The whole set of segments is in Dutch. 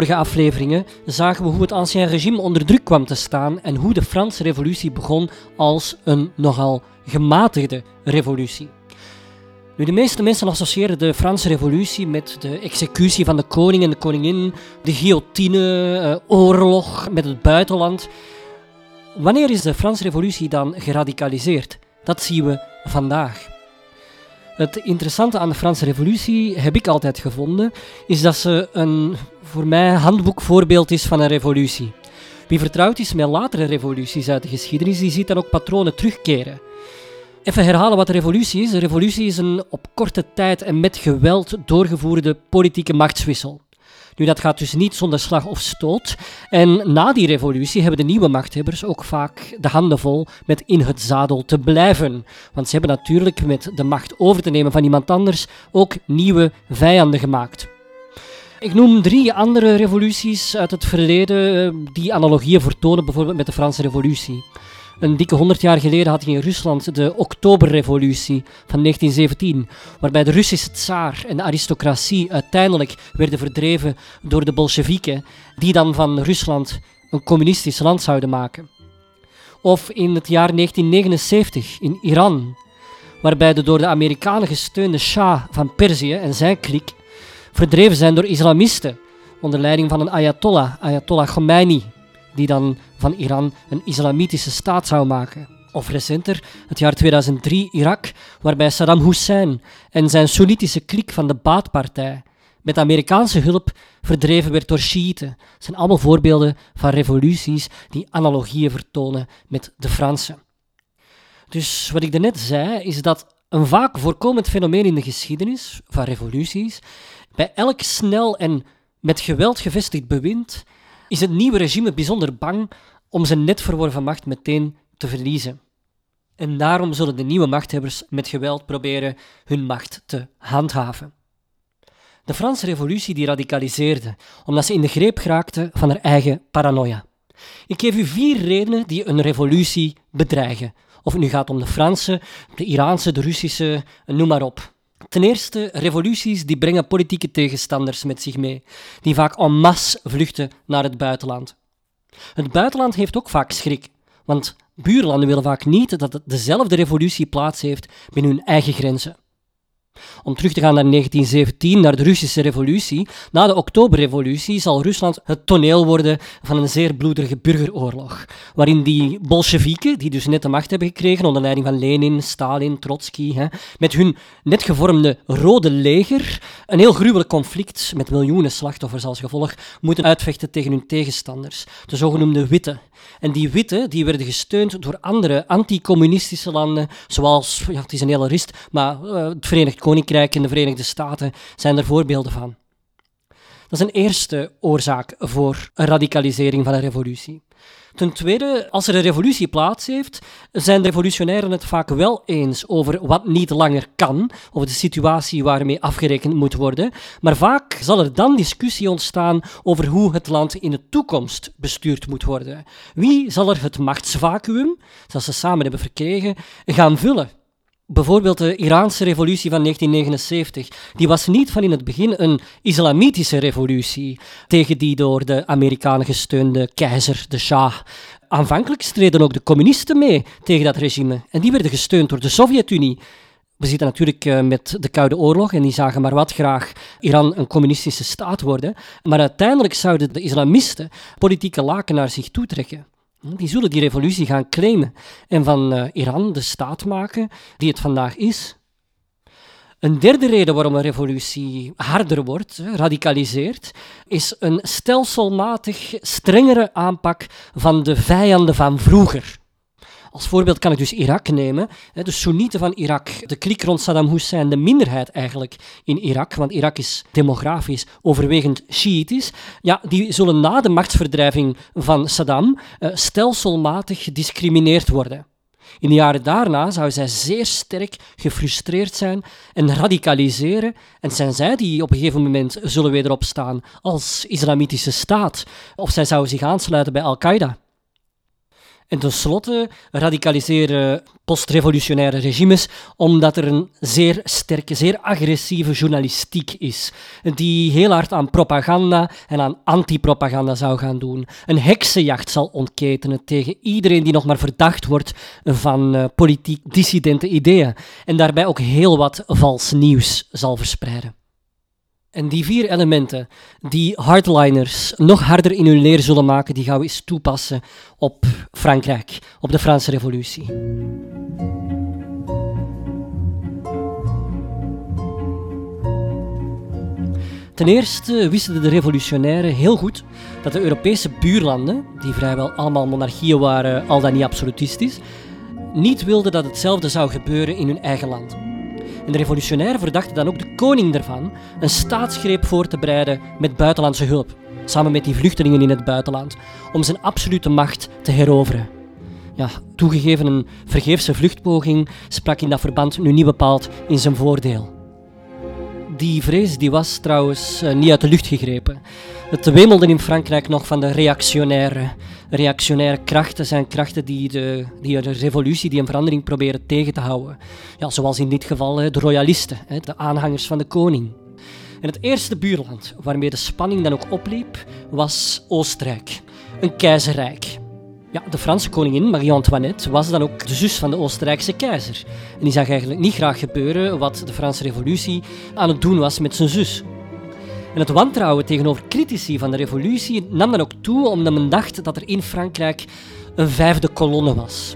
Vorige afleveringen zagen we hoe het ancien regime onder druk kwam te staan en hoe de Franse revolutie begon als een nogal gematigde revolutie. Nu, de meeste mensen associëren de Franse revolutie met de executie van de koning en de koningin, de guillotine, eh, oorlog met het buitenland. Wanneer is de Franse revolutie dan geradicaliseerd? Dat zien we vandaag. Het interessante aan de Franse Revolutie, heb ik altijd gevonden, is dat ze een voor mij handboekvoorbeeld is van een revolutie. Wie vertrouwd is met latere revoluties uit de geschiedenis, die ziet dan ook patronen terugkeren. Even herhalen wat een revolutie is. Een revolutie is een op korte tijd en met geweld doorgevoerde politieke machtswissel. Nu, dat gaat dus niet zonder slag of stoot. En na die revolutie hebben de nieuwe machthebbers ook vaak de handen vol met in het zadel te blijven. Want ze hebben natuurlijk met de macht over te nemen van iemand anders ook nieuwe vijanden gemaakt. Ik noem drie andere revoluties uit het verleden eh, die analogieën vertonen, bijvoorbeeld met de Franse Revolutie. Een dikke honderd jaar geleden had je in Rusland de Oktoberrevolutie van 1917, waarbij de Russische tsaar en de aristocratie uiteindelijk werden verdreven door de Bolsjewieken, die dan van Rusland een communistisch land zouden maken. Of in het jaar 1979 in Iran, waarbij de door de Amerikanen gesteunde Shah van Perzië en zijn kliek verdreven zijn door islamisten onder leiding van een ayatollah, Ayatollah Khomeini, die dan van Iran een islamitische staat zou maken. Of recenter, het jaar 2003 Irak, waarbij Saddam Hussein en zijn Soenitische kliek van de Baathpartij met Amerikaanse hulp verdreven werd door Shiiten. Zijn allemaal voorbeelden van revoluties die analogieën vertonen met de Franse. Dus wat ik net zei, is dat een vaak voorkomend fenomeen in de geschiedenis van revoluties, bij elk snel en met geweld gevestigd bewind, is het nieuwe regime bijzonder bang om zijn net verworven macht meteen te verliezen. En daarom zullen de nieuwe machthebbers met geweld proberen hun macht te handhaven. De Franse revolutie die radicaliseerde, omdat ze in de greep geraakte van haar eigen paranoia. Ik geef u vier redenen die een revolutie bedreigen. Of het nu gaat om de Franse, de Iraanse, de Russische, noem maar op. Ten eerste, revoluties die brengen politieke tegenstanders met zich mee, die vaak en masse vluchten naar het buitenland. Het buitenland heeft ook vaak schrik, want buurlanden willen vaak niet dat dezelfde revolutie plaats heeft binnen hun eigen grenzen. Om terug te gaan naar 1917, naar de Russische revolutie. Na de Oktoberrevolutie zal Rusland het toneel worden van een zeer bloederige burgeroorlog. Waarin die Bolsjewieken, die dus net de macht hebben gekregen onder leiding van Lenin, Stalin, Trotsky, hè, met hun net gevormde Rode Leger, een heel gruwelijk conflict met miljoenen slachtoffers als gevolg, moeten uitvechten tegen hun tegenstanders, de zogenoemde Witte. En die Witte die werden gesteund door andere anticommunistische landen, zoals, ja, het is een hele rist, maar uh, het Verenigd Koninkrijk en de Verenigde Staten zijn er voorbeelden van. Dat is een eerste oorzaak voor radicalisering van een revolutie. Ten tweede, als er een revolutie plaats heeft, zijn de revolutionairen het vaak wel eens over wat niet langer kan, over de situatie waarmee afgerekend moet worden. Maar vaak zal er dan discussie ontstaan over hoe het land in de toekomst bestuurd moet worden. Wie zal er het machtsvacuum, dat ze samen hebben verkregen, gaan vullen? Bijvoorbeeld de Iraanse revolutie van 1979. Die was niet van in het begin een islamitische revolutie tegen die door de Amerikanen gesteunde keizer, de Shah. Aanvankelijk streden ook de communisten mee tegen dat regime. En die werden gesteund door de Sovjet-Unie. We zitten natuurlijk eh, met de Koude Oorlog en die zagen maar wat graag Iran een communistische staat worden. Maar uiteindelijk zouden de islamisten politieke laken naar zich toetrekken. Die zullen die revolutie gaan claimen en van uh, Iran de staat maken die het vandaag is. Een derde reden waarom een revolutie harder wordt, radicaliseert, is een stelselmatig strengere aanpak van de vijanden van vroeger. Als voorbeeld kan ik dus Irak nemen. De Soenieten van Irak, de klik rond Saddam Hussein, de minderheid eigenlijk in Irak, want Irak is demografisch overwegend Shiïtisch, ja, die zullen na de machtsverdrijving van Saddam uh, stelselmatig gediscrimineerd worden. In de jaren daarna zou zij zeer sterk gefrustreerd zijn en radicaliseren. En zijn zij die op een gegeven moment zullen wederopstaan als islamitische staat. Of zij zou zich aansluiten bij Al-Qaeda. En tenslotte radicaliseren postrevolutionaire regimes omdat er een zeer sterke, zeer agressieve journalistiek is, die heel hard aan propaganda en aan antipropaganda zou gaan doen. Een heksenjacht zal ontketenen tegen iedereen die nog maar verdacht wordt van uh, politiek dissidente ideeën en daarbij ook heel wat vals nieuws zal verspreiden. En die vier elementen die hardliners nog harder in hun leer zullen maken, die gaan we eens toepassen op Frankrijk, op de Franse Revolutie. Ten eerste wisten de revolutionairen heel goed dat de Europese buurlanden, die vrijwel allemaal monarchieën waren, al dan niet absolutistisch, niet wilden dat hetzelfde zou gebeuren in hun eigen land. De revolutionairen verdachten dan ook de koning ervan een staatsgreep voor te bereiden met buitenlandse hulp, samen met die vluchtelingen in het buitenland, om zijn absolute macht te heroveren. Ja, toegegeven een vergeefse vluchtpoging sprak in dat verband nu niet bepaald in zijn voordeel. Die vrees die was trouwens eh, niet uit de lucht gegrepen. Het wemelde in Frankrijk nog van de reactionaire, reactionaire krachten. zijn krachten die de, die de revolutie, die een verandering proberen tegen te houden. Ja, zoals in dit geval de royalisten, de aanhangers van de koning. En het eerste buurland waarmee de spanning dan ook opliep, was Oostenrijk. Een keizerrijk. Ja, de Franse koningin Marie-Antoinette was dan ook de zus van de Oostenrijkse keizer. En die zag eigenlijk niet graag gebeuren wat de Franse revolutie aan het doen was met zijn zus. En het wantrouwen tegenover critici van de revolutie nam dan ook toe omdat men dacht dat er in Frankrijk een vijfde kolonne was.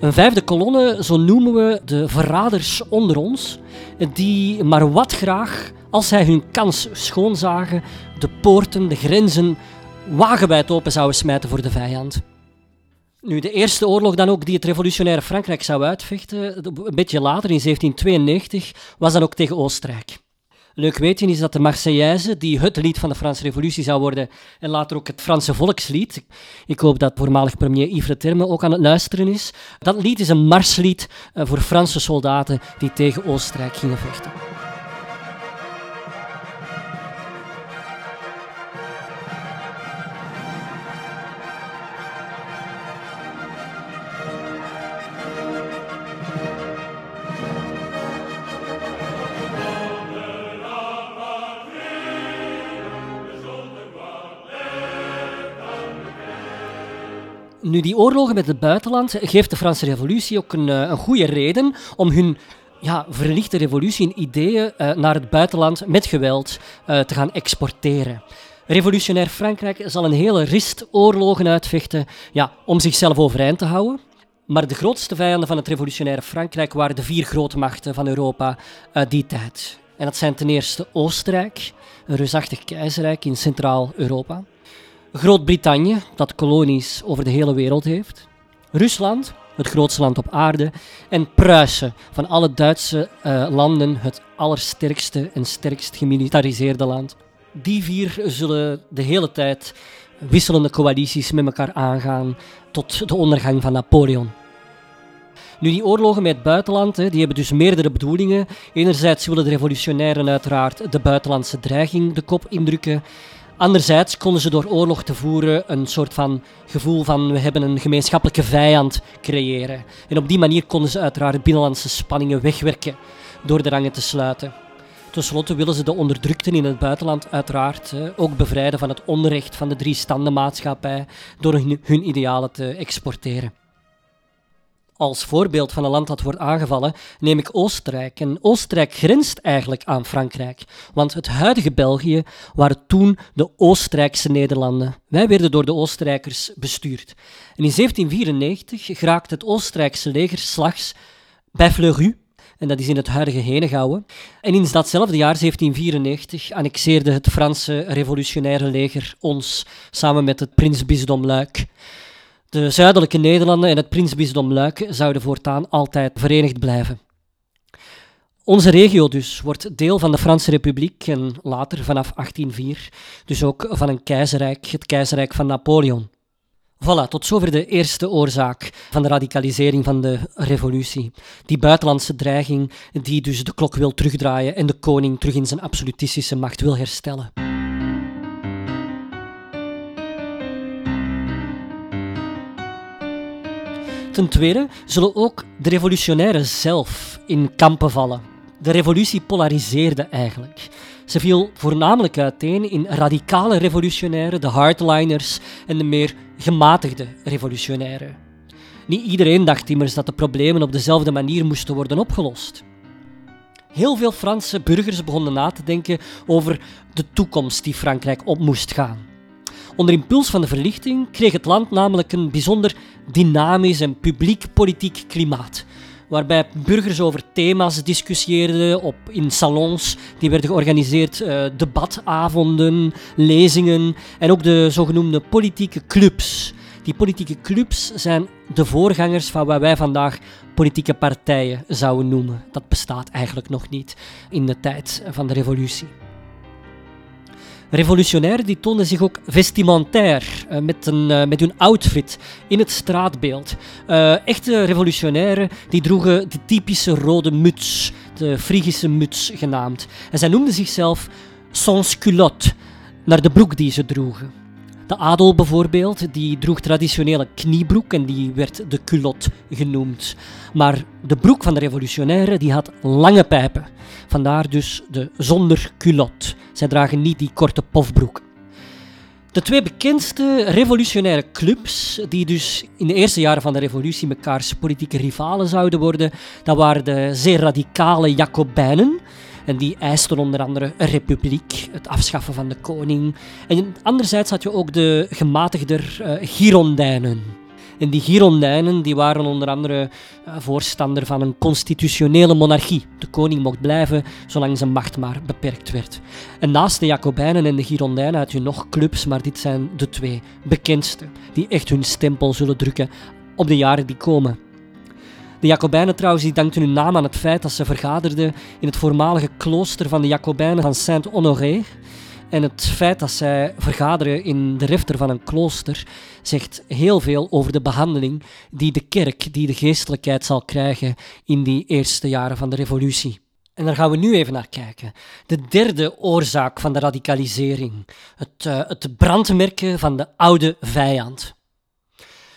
Een vijfde kolonne, zo noemen we de verraders onder ons, die maar wat graag, als zij hun kans schoonzagen, de poorten, de grenzen wagenwijd open zouden smijten voor de vijand. Nu, de eerste oorlog dan ook die het revolutionaire Frankrijk zou uitvechten, een beetje later in 1792, was dan ook tegen Oostenrijk. Leuk weten is dat de Marseillaise, die het lied van de Franse Revolutie zou worden en later ook het Franse volkslied. Ik hoop dat voormalig premier Yves Le Terme ook aan het luisteren is. Dat lied is een marslied eh, voor Franse soldaten die tegen Oostenrijk gingen vechten. Nu, die oorlogen met het buitenland geeft de Franse revolutie ook een, eh, een goede reden om hun ja, verlichte revolutie en ideeën uh, naar het buitenland met geweld uh, te gaan exporteren. Revolutionair Frankrijk zal een hele rist oorlogen uitvechten ja, om zichzelf overeind te houden. Maar de grootste vijanden van het revolutionaire Frankrijk waren de vier grote machten van Europa uit die tijd. En dat zijn ten eerste Oostenrijk, een reusachtig keizerrijk in Centraal-Europa. Groot-Brittannië, dat kolonies over de hele wereld heeft. Rusland, het grootste land op aarde. En Pruisen, van alle Duitse uh, landen het allersterkste en sterkst gemilitariseerde land. Die vier zullen de hele tijd wisselende coalities met elkaar aangaan tot de ondergang van Napoleon. Nu, die oorlogen met het buitenland, die hebben dus meerdere bedoelingen. Enerzijds willen de revolutionairen uiteraard de buitenlandse dreiging de kop indrukken. Anderzijds konden ze door oorlog te voeren een soort van gevoel van we hebben een gemeenschappelijke vijand creëren. En op die manier konden ze uiteraard binnenlandse spanningen wegwerken door de rangen te sluiten. Ten slotte willen ze de onderdrukten in het buitenland uiteraard ook bevrijden van het onrecht van de drie standenmaatschappij door hun, hun idealen te exporteren. Als voorbeeld van een land dat wordt aangevallen neem ik Oostenrijk. En Oostenrijk grenst eigenlijk aan Frankrijk, want het huidige België waren toen de Oostenrijkse Nederlanden. Wij werden door de Oostenrijkers bestuurd. En in 1794 geraakt het Oostenrijkse leger slags bij Fleurus, en dat is in het huidige Henegouwen. En in datzelfde jaar, 1794, annexeerde het Franse revolutionaire leger ons samen met het prinsbisdom Luik. De zuidelijke Nederlanden en het prinsbisdom Luik zouden voortaan altijd verenigd blijven. Onze regio dus wordt deel van de Franse Republiek en later vanaf 1804 dus ook van een keizerrijk, het keizerrijk van Napoleon. Voilà, tot zover de eerste oorzaak van de radicalisering van de revolutie. Die buitenlandse dreiging die dus de klok wil terugdraaien en de koning terug in zijn absolutistische macht wil herstellen. Ten tweede zullen ook de revolutionairen zelf in kampen vallen. De revolutie polariseerde eigenlijk. Ze viel voornamelijk uiteen in radicale revolutionairen, de hardliners, en de meer gematigde revolutionairen. Niet iedereen dacht immers dat de problemen op dezelfde manier moesten worden opgelost. Heel veel Franse burgers begonnen na te denken over de toekomst die Frankrijk op moest gaan. Onder impuls van de verlichting kreeg het land namelijk een bijzonder dynamisch en publiek-politiek klimaat, waarbij burgers over thema's discussieerden op, in salons die werden georganiseerd, uh, debatavonden, lezingen en ook de zogenoemde politieke clubs. Die politieke clubs zijn de voorgangers van wat wij vandaag politieke partijen zouden noemen. Dat bestaat eigenlijk nog niet in de tijd van de revolutie. Revolutionairen die toonden zich ook vestimentair, uh, met, een, uh, met hun outfit in het straatbeeld. Uh, echte revolutionairen die droegen de typische rode muts, de Frigische muts genaamd. En zij noemden zichzelf sans culotte, naar de broek die ze droegen. De adel bijvoorbeeld, die droeg traditionele kniebroek en die werd de culotte genoemd. Maar de broek van de revolutionairen die had lange pijpen. Vandaar dus de zonder culotte. Zij dragen niet die korte pofbroek. De twee bekendste revolutionaire clubs, die dus in de eerste jaren van de revolutie mekaars politieke rivalen zouden worden, dat waren de zeer radicale Jacobijnen, en die eisten onder andere een republiek, het afschaffen van de koning. En anderzijds had je ook de gematigder uh, Girondijnen. En die Girondijnen die waren onder andere uh, voorstander van een constitutionele monarchie. De koning mocht blijven zolang zijn macht maar beperkt werd. En naast de Jacobijnen en de Girondijnen had je nog clubs, maar dit zijn de twee bekendste, die echt hun stempel zullen drukken op de jaren die komen. De Jacobijnen trouwens die dankten hun naam aan het feit dat ze vergaderden in het voormalige klooster van de Jacobijnen van Saint-Honoré. En het feit dat zij vergaderen in de refter van een klooster zegt heel veel over de behandeling die de kerk, die de geestelijkheid zal krijgen in die eerste jaren van de revolutie. En daar gaan we nu even naar kijken. De derde oorzaak van de radicalisering. Het, uh, het brandmerken van de oude vijand.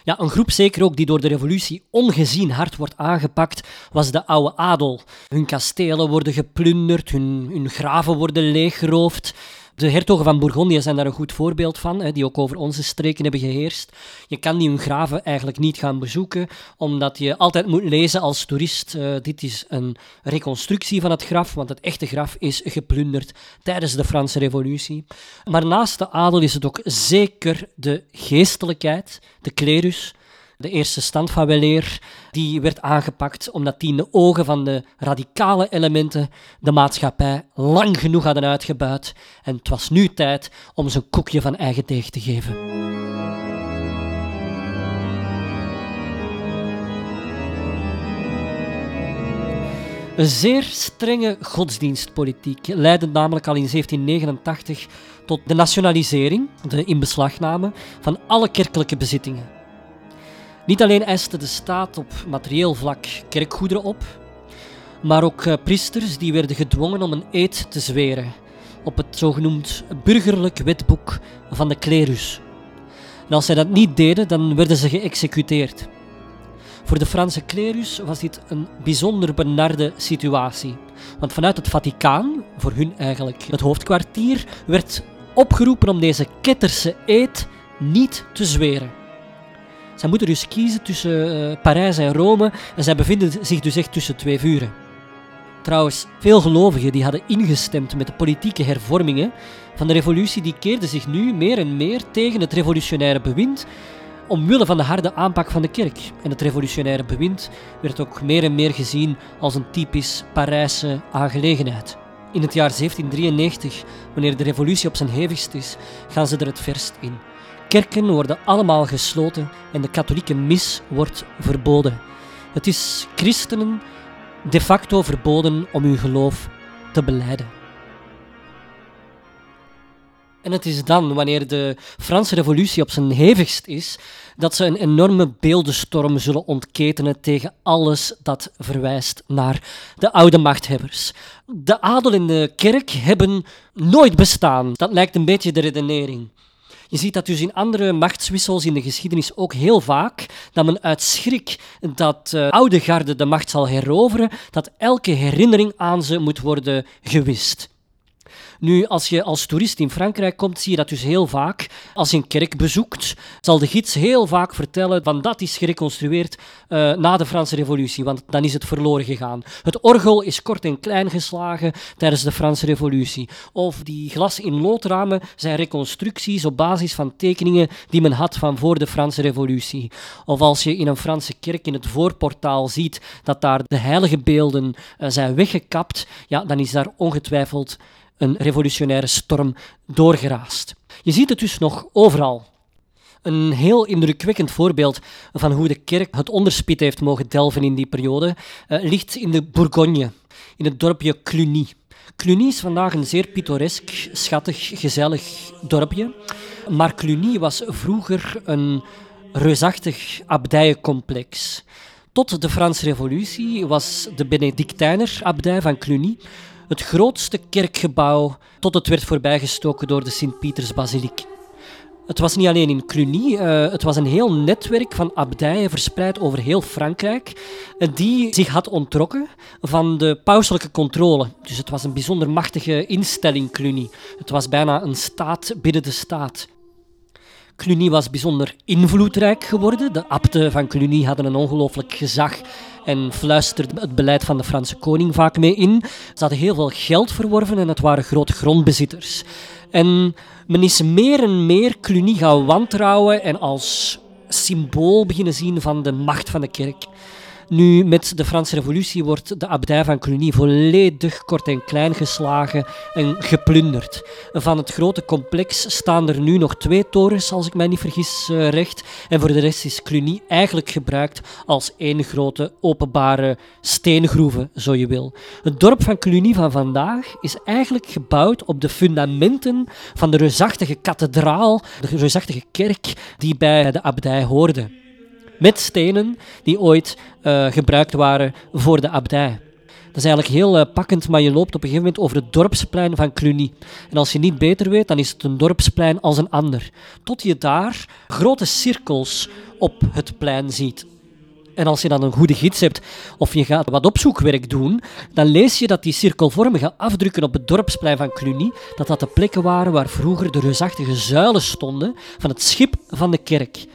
Ja, een groep zeker ook die door de revolutie ongezien hard wordt aangepakt, was de oude adel. Hun kastelen worden geplunderd, hun, hun graven worden leeggeroofd. De hertogen van Bourgondië zijn daar een goed voorbeeld van, hè, die ook over onze streken hebben geheerst. Je kan die hun graven eigenlijk niet gaan bezoeken, omdat je altijd moet lezen als toerist, uh, dit is een reconstructie van het graf, want het echte graf is geplunderd tijdens de Franse revolutie. Maar naast de adel is het ook zeker de geestelijkheid, de klerus, de eerste stand van weleer, die werd aangepakt omdat die in de ogen van de radicale elementen de maatschappij lang genoeg hadden uitgebuit. En het was nu tijd om ze koekje van eigen deeg te geven. Een zeer strenge godsdienstpolitiek leidde namelijk al in 1789 tot de nationalisering, de inbeslagname, van alle kerkelijke bezittingen. Niet alleen eiste de staat op materieel vlak kerkgoederen op, maar ook uh, priesters die werden gedwongen om een eed te zweren op het zogenoemd burgerlijk wetboek van de klerus. En als zij dat niet deden, dan werden ze geëxecuteerd. Voor de Franse klerus was dit een bijzonder benarde situatie. Want vanuit het Vaticaan, voor hun eigenlijk het hoofdkwartier, werd opgeroepen om deze ketterse eed niet te zweren. Zij moeten dus kiezen tussen uh, Parijs en Rome en zij bevinden zich dus echt tussen twee vuren. Trouwens, veel gelovigen die hadden ingestemd met de politieke hervormingen van de revolutie, die keerden zich nu meer en meer tegen het revolutionaire bewind omwille van de harde aanpak van de kerk. En het revolutionaire bewind werd ook meer en meer gezien als een typisch Parijse aangelegenheid. In het jaar 1793, wanneer de revolutie op zijn hevigst is, gaan ze er het verst in. Kerken worden allemaal gesloten en de katholieke mis wordt verboden. Het is christenen de facto verboden om hun geloof te beleiden. En het is dan, wanneer de Franse revolutie op zijn hevigst is, dat ze een enorme beeldenstorm zullen ontketenen tegen alles dat verwijst naar de oude machthebbers. De adel en de kerk hebben nooit bestaan. Dat lijkt een beetje de redenering. Je ziet dat dus in andere machtswissels in de geschiedenis ook heel vaak, dat men uit schrik dat uh, oude garde de macht zal heroveren, dat elke herinnering aan ze moet worden gewist. Nu, als je als toerist in Frankrijk komt, zie je dat dus heel vaak. Als je een kerk bezoekt, zal de gids heel vaak vertellen van dat is gereconstrueerd uh, na de Franse revolutie, want dan is het verloren gegaan. Het orgel is kort en klein geslagen tijdens de Franse revolutie. Of die glas in loodramen zijn reconstructies op basis van tekeningen die men had van voor de Franse revolutie. Of als je in een Franse kerk in het voorportaal ziet dat daar de heilige beelden uh, zijn weggekapt, ja, dan is daar ongetwijfeld een revolutionaire storm doorgeraast. Je ziet het dus nog overal. Een heel indrukwekkend voorbeeld van hoe de kerk het onderspit heeft mogen delven in die periode uh, ligt in de Bourgogne, in het dorpje Cluny. Cluny is vandaag een zeer pittoresk, schattig, gezellig dorpje. Maar Cluny was vroeger een reusachtig abdijencomplex. Tot de Franse Revolutie was de Benedictijner abdij van Cluny het grootste kerkgebouw tot het werd voorbijgestoken door de Sint-Pietersbasiliek. Het was niet alleen in Cluny, uh, het was een heel netwerk van abdijen verspreid over heel Frankrijk, uh, die zich had ontrokken van de pauselijke controle. Dus het was een bijzonder machtige instelling, Cluny. Het was bijna een staat binnen de staat. Cluny was bijzonder invloedrijk geworden. De abten van Cluny hadden een ongelooflijk gezag en fluisterde het beleid van de Franse koning vaak mee in. Ze hadden heel veel geld verworven en het waren grote grondbezitters. En men is meer en meer Cluny gaan wantrouwen en als symbool beginnen zien van de macht van de kerk. Nu, met de Franse Revolutie wordt de abdij van Cluny volledig kort en klein geslagen en geplunderd. Van het grote complex staan er nu nog twee torens, als ik mij niet vergis, uh, recht. En voor de rest is Cluny eigenlijk gebruikt als één grote openbare steengroeve, zo je wil. Het dorp van Cluny van vandaag is eigenlijk gebouwd op de fundamenten van de reusachtige kathedraal, de reusachtige kerk die bij de abdij hoorde met stenen die ooit uh, gebruikt waren voor de abdij. Dat is eigenlijk heel uh, pakkend, maar je loopt op een gegeven moment over het dorpsplein van Cluny. En als je niet beter weet, dan is het een dorpsplein als een ander. Tot je daar grote cirkels op het plein ziet. En als je dan een goede gids hebt of je gaat wat opzoekwerk doen, dan lees je dat die cirkelvormige afdrukken op het dorpsplein van Cluny, dat dat de plekken waren waar vroeger de reusachtige zuilen stonden van het schip van de kerk.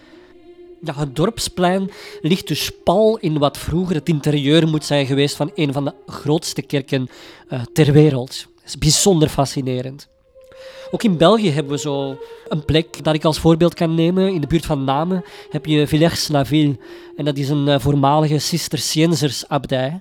Ja, het dorpsplein ligt dus pal in wat vroeger het interieur moet zijn geweest van een van de grootste kerken uh, ter wereld. Dat is bijzonder fascinerend. Ook in België hebben we zo een plek dat ik als voorbeeld kan nemen. In de buurt van Namen heb je Villers-la-Ville. En dat is een uh, voormalige Cisterciënzersabdij.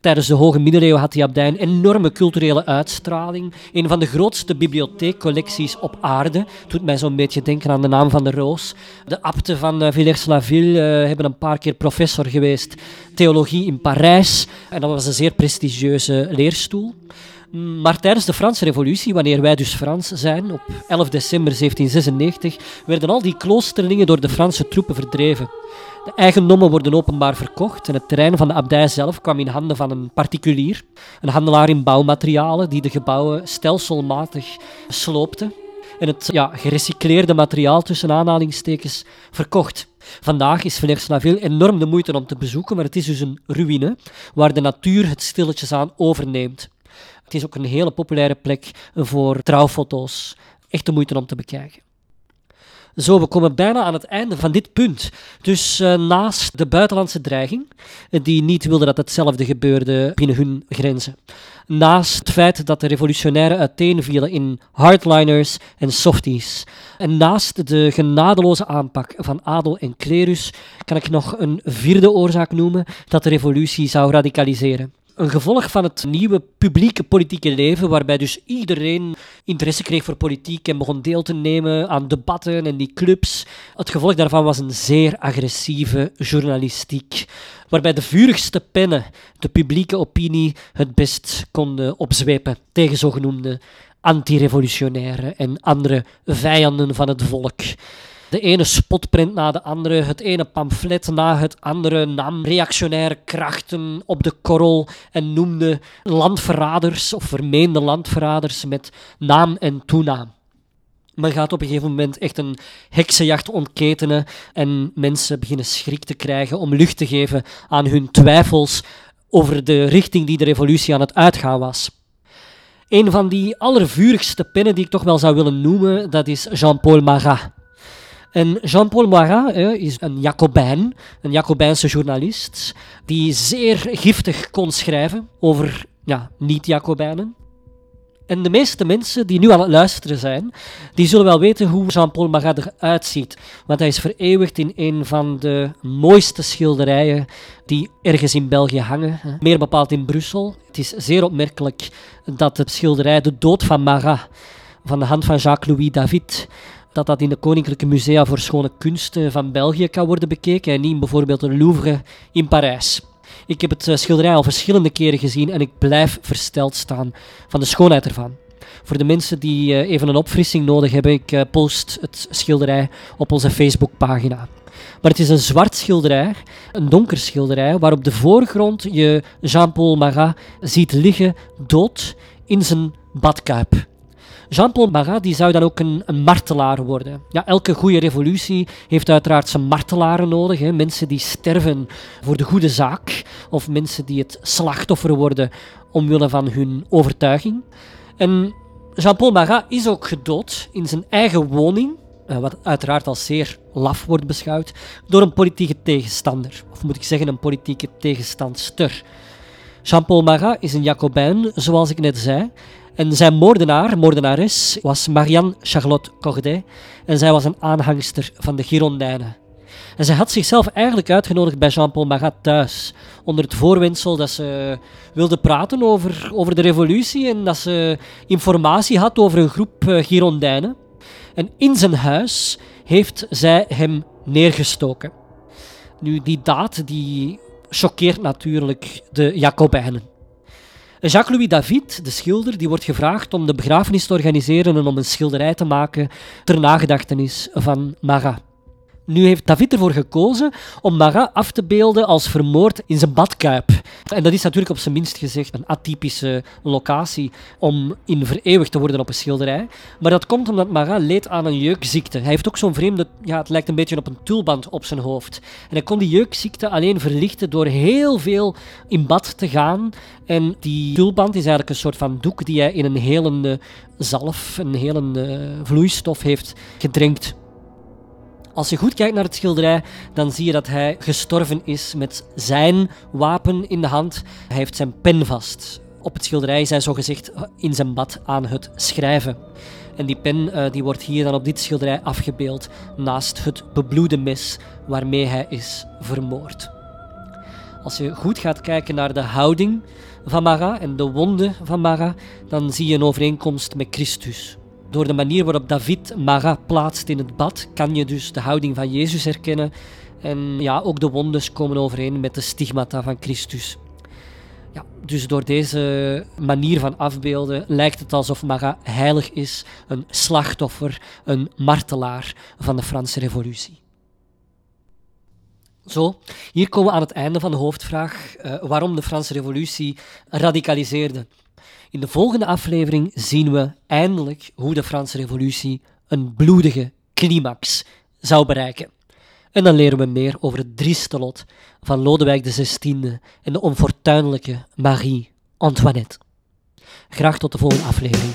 Tijdens de hoge middeleeuwen had die abdij een enorme culturele uitstraling. Een van de grootste bibliotheekcollecties op aarde. Doet mij zo'n beetje denken aan de naam van de roos. De abten van uh, Villers-la-Ville uh, hebben een paar keer professor geweest. Theologie in Parijs. En dat was een zeer prestigieuze leerstoel. Maar tijdens de Franse Revolutie, wanneer wij dus Frans zijn, op 11 december 1796, werden al die kloosterlingen door de Franse troepen verdreven. De eigendommen worden openbaar verkocht en het terrein van de abdij zelf kwam in handen van een particulier, een handelaar in bouwmaterialen die de gebouwen stelselmatig sloopte en het ja, gerecycleerde materiaal tussen aanhalingstekens verkocht. Vandaag is Villers-la-Ville enorm de moeite om te bezoeken, maar het is dus een ruïne waar de natuur het stilletjes aan overneemt. Het is ook een hele populaire plek voor trouwfoto's. Echt de moeite om te bekijken. Zo, we komen bijna aan het einde van dit punt. Dus uh, naast de buitenlandse dreiging, die niet wilde dat hetzelfde gebeurde binnen hun grenzen. Naast het feit dat de revolutionairen uiteenvielen in hardliners en softies. En naast de genadeloze aanpak van adel en klerus kan ik nog een vierde oorzaak noemen dat de revolutie zou radicaliseren een gevolg van het nieuwe publieke politieke leven, waarbij dus iedereen interesse kreeg voor politiek en begon deel te nemen aan debatten en die clubs. Het gevolg daarvan was een zeer agressieve journalistiek, waarbij de vurigste pennen de publieke opinie het best konden opzwepen tegen zogenoemde antirevolutionaire en andere vijanden van het volk. De ene spotprint na de andere, het ene pamflet na het andere nam reactionaire krachten op de korrel en noemde landverraders of vermeende landverraders met naam en toenaam. Men gaat op een gegeven moment echt een heksenjacht ontketenen en mensen beginnen schrik te krijgen om lucht te geven aan hun twijfels over de richting die de revolutie aan het uitgaan was. Een van die allervurigste pennen die ik toch wel zou willen noemen, dat is Jean-Paul Marat. En Jean-Paul Marat is een Jacobijn, een Jacobijnse journalist, die zeer giftig kon schrijven over ja, niet-Jacobijnen. En de meeste mensen die nu aan het luisteren zijn, die zullen wel weten hoe Jean-Paul Marat eruit ziet. Want hij is vereeuwigd in een van de mooiste schilderijen die ergens in België hangen. Meer bepaald in Brussel. Het is zeer opmerkelijk dat het schilderij De Dood van Marat, van de hand van Jacques-Louis David, dat dat in de Koninklijke Musea voor Schone Kunsten van België kan worden bekeken en niet in bijvoorbeeld de Louvre in Parijs. Ik heb het eh, schilderij al verschillende keren gezien en ik blijf versteld staan van de schoonheid ervan. Voor de mensen die eh, even een opfrissing nodig hebben, ik eh, post het schilderij op onze Facebookpagina. Maar het is een zwart schilderij, een donker schilderij, waar op de voorgrond je Jean-Paul Marat ziet liggen dood in zijn badkuip. Jean-Paul Marat die zou dan ook een, martelaar worden. Ja, elke goede revolutie heeft uiteraard zijn martelaren nodig. Hè. Mensen die sterven voor de goede zaak. Of mensen die het slachtoffer worden omwille van hun overtuiging. En Jean-Paul Marat is ook gedood in zijn eigen woning. Eh, wat uiteraard als zeer laf wordt beschouwd, door een politieke tegenstander. Of moet ik zeggen, een politieke tegenstandster. Jean-Paul Marat is een Jacobijn, zoals ik net zei. En zijn moordenaar, moordenares, was Marianne Charlotte Corday. En zij was een aanhangster van de Girondijnen. En zij had zichzelf eigenlijk uitgenodigd bij Jean-Paul Marat thuis. Onder het voorwendsel dat ze wilde praten over, over de revolutie en dat ze informatie had over een groep uh, Girondijnen. En in zijn huis heeft zij hem neergestoken. Nu, die daad die choqueert natuurlijk de Jacobijnen. Jacques-Louis David, de schilder, die wordt gevraagd om de begrafenis te organiseren en om een schilderij te maken ter nagedachtenis van Marat. Nu heeft David ervoor gekozen om Marat af te beelden als vermoord in zijn badkuip. En dat is natuurlijk op zijn minst gezegd een atypische locatie om in vereeuwigd te worden op een schilderij. Maar dat komt omdat Marat leed aan een jeukziekte. Hij heeft ook zo'n vreemde, ja, het lijkt een beetje op een tulband op zijn hoofd. En hij kon die jeukziekte alleen verlichten door heel veel in bad te gaan. En die tulband is eigenlijk een soort van doek die hij in een helende zalf, een helende vloeistof heeft gedrenkt. Als je goed kijkt naar het schilderij, dan zie je dat hij gestorven is met zijn wapen in de hand. Hij heeft zijn pen vast. Op het schilderij is hij zogezegd in zijn bad aan het schrijven. En die pen uh, die wordt hier dan op dit schilderij afgebeeld naast het bebloede mes waarmee hij is vermoord. Als je goed gaat kijken naar de houding van Marat en de wonden van Marat, dan zie je een overeenkomst met Christus. Door de manier waarop David Marat plaatst in het bad, kan je dus de houding van Jezus herkennen. En ja, ook de wondes komen overeen met de stigmata van Christus. Ja, dus door deze manier van afbeelden lijkt het alsof Marat heilig is, een slachtoffer, een martelaar van de Franse Revolutie. Zo, hier komen we aan het einde van de hoofdvraag uh, waarom de Franse Revolutie radicaliseerde. In de volgende aflevering zien we eindelijk hoe de Franse Revolutie een bloedige climax zou bereiken. En dan leren we meer over het drieste lot van Lodewijk XVI en de onfortuinlijke Marie Antoinette. Graag tot de volgende aflevering.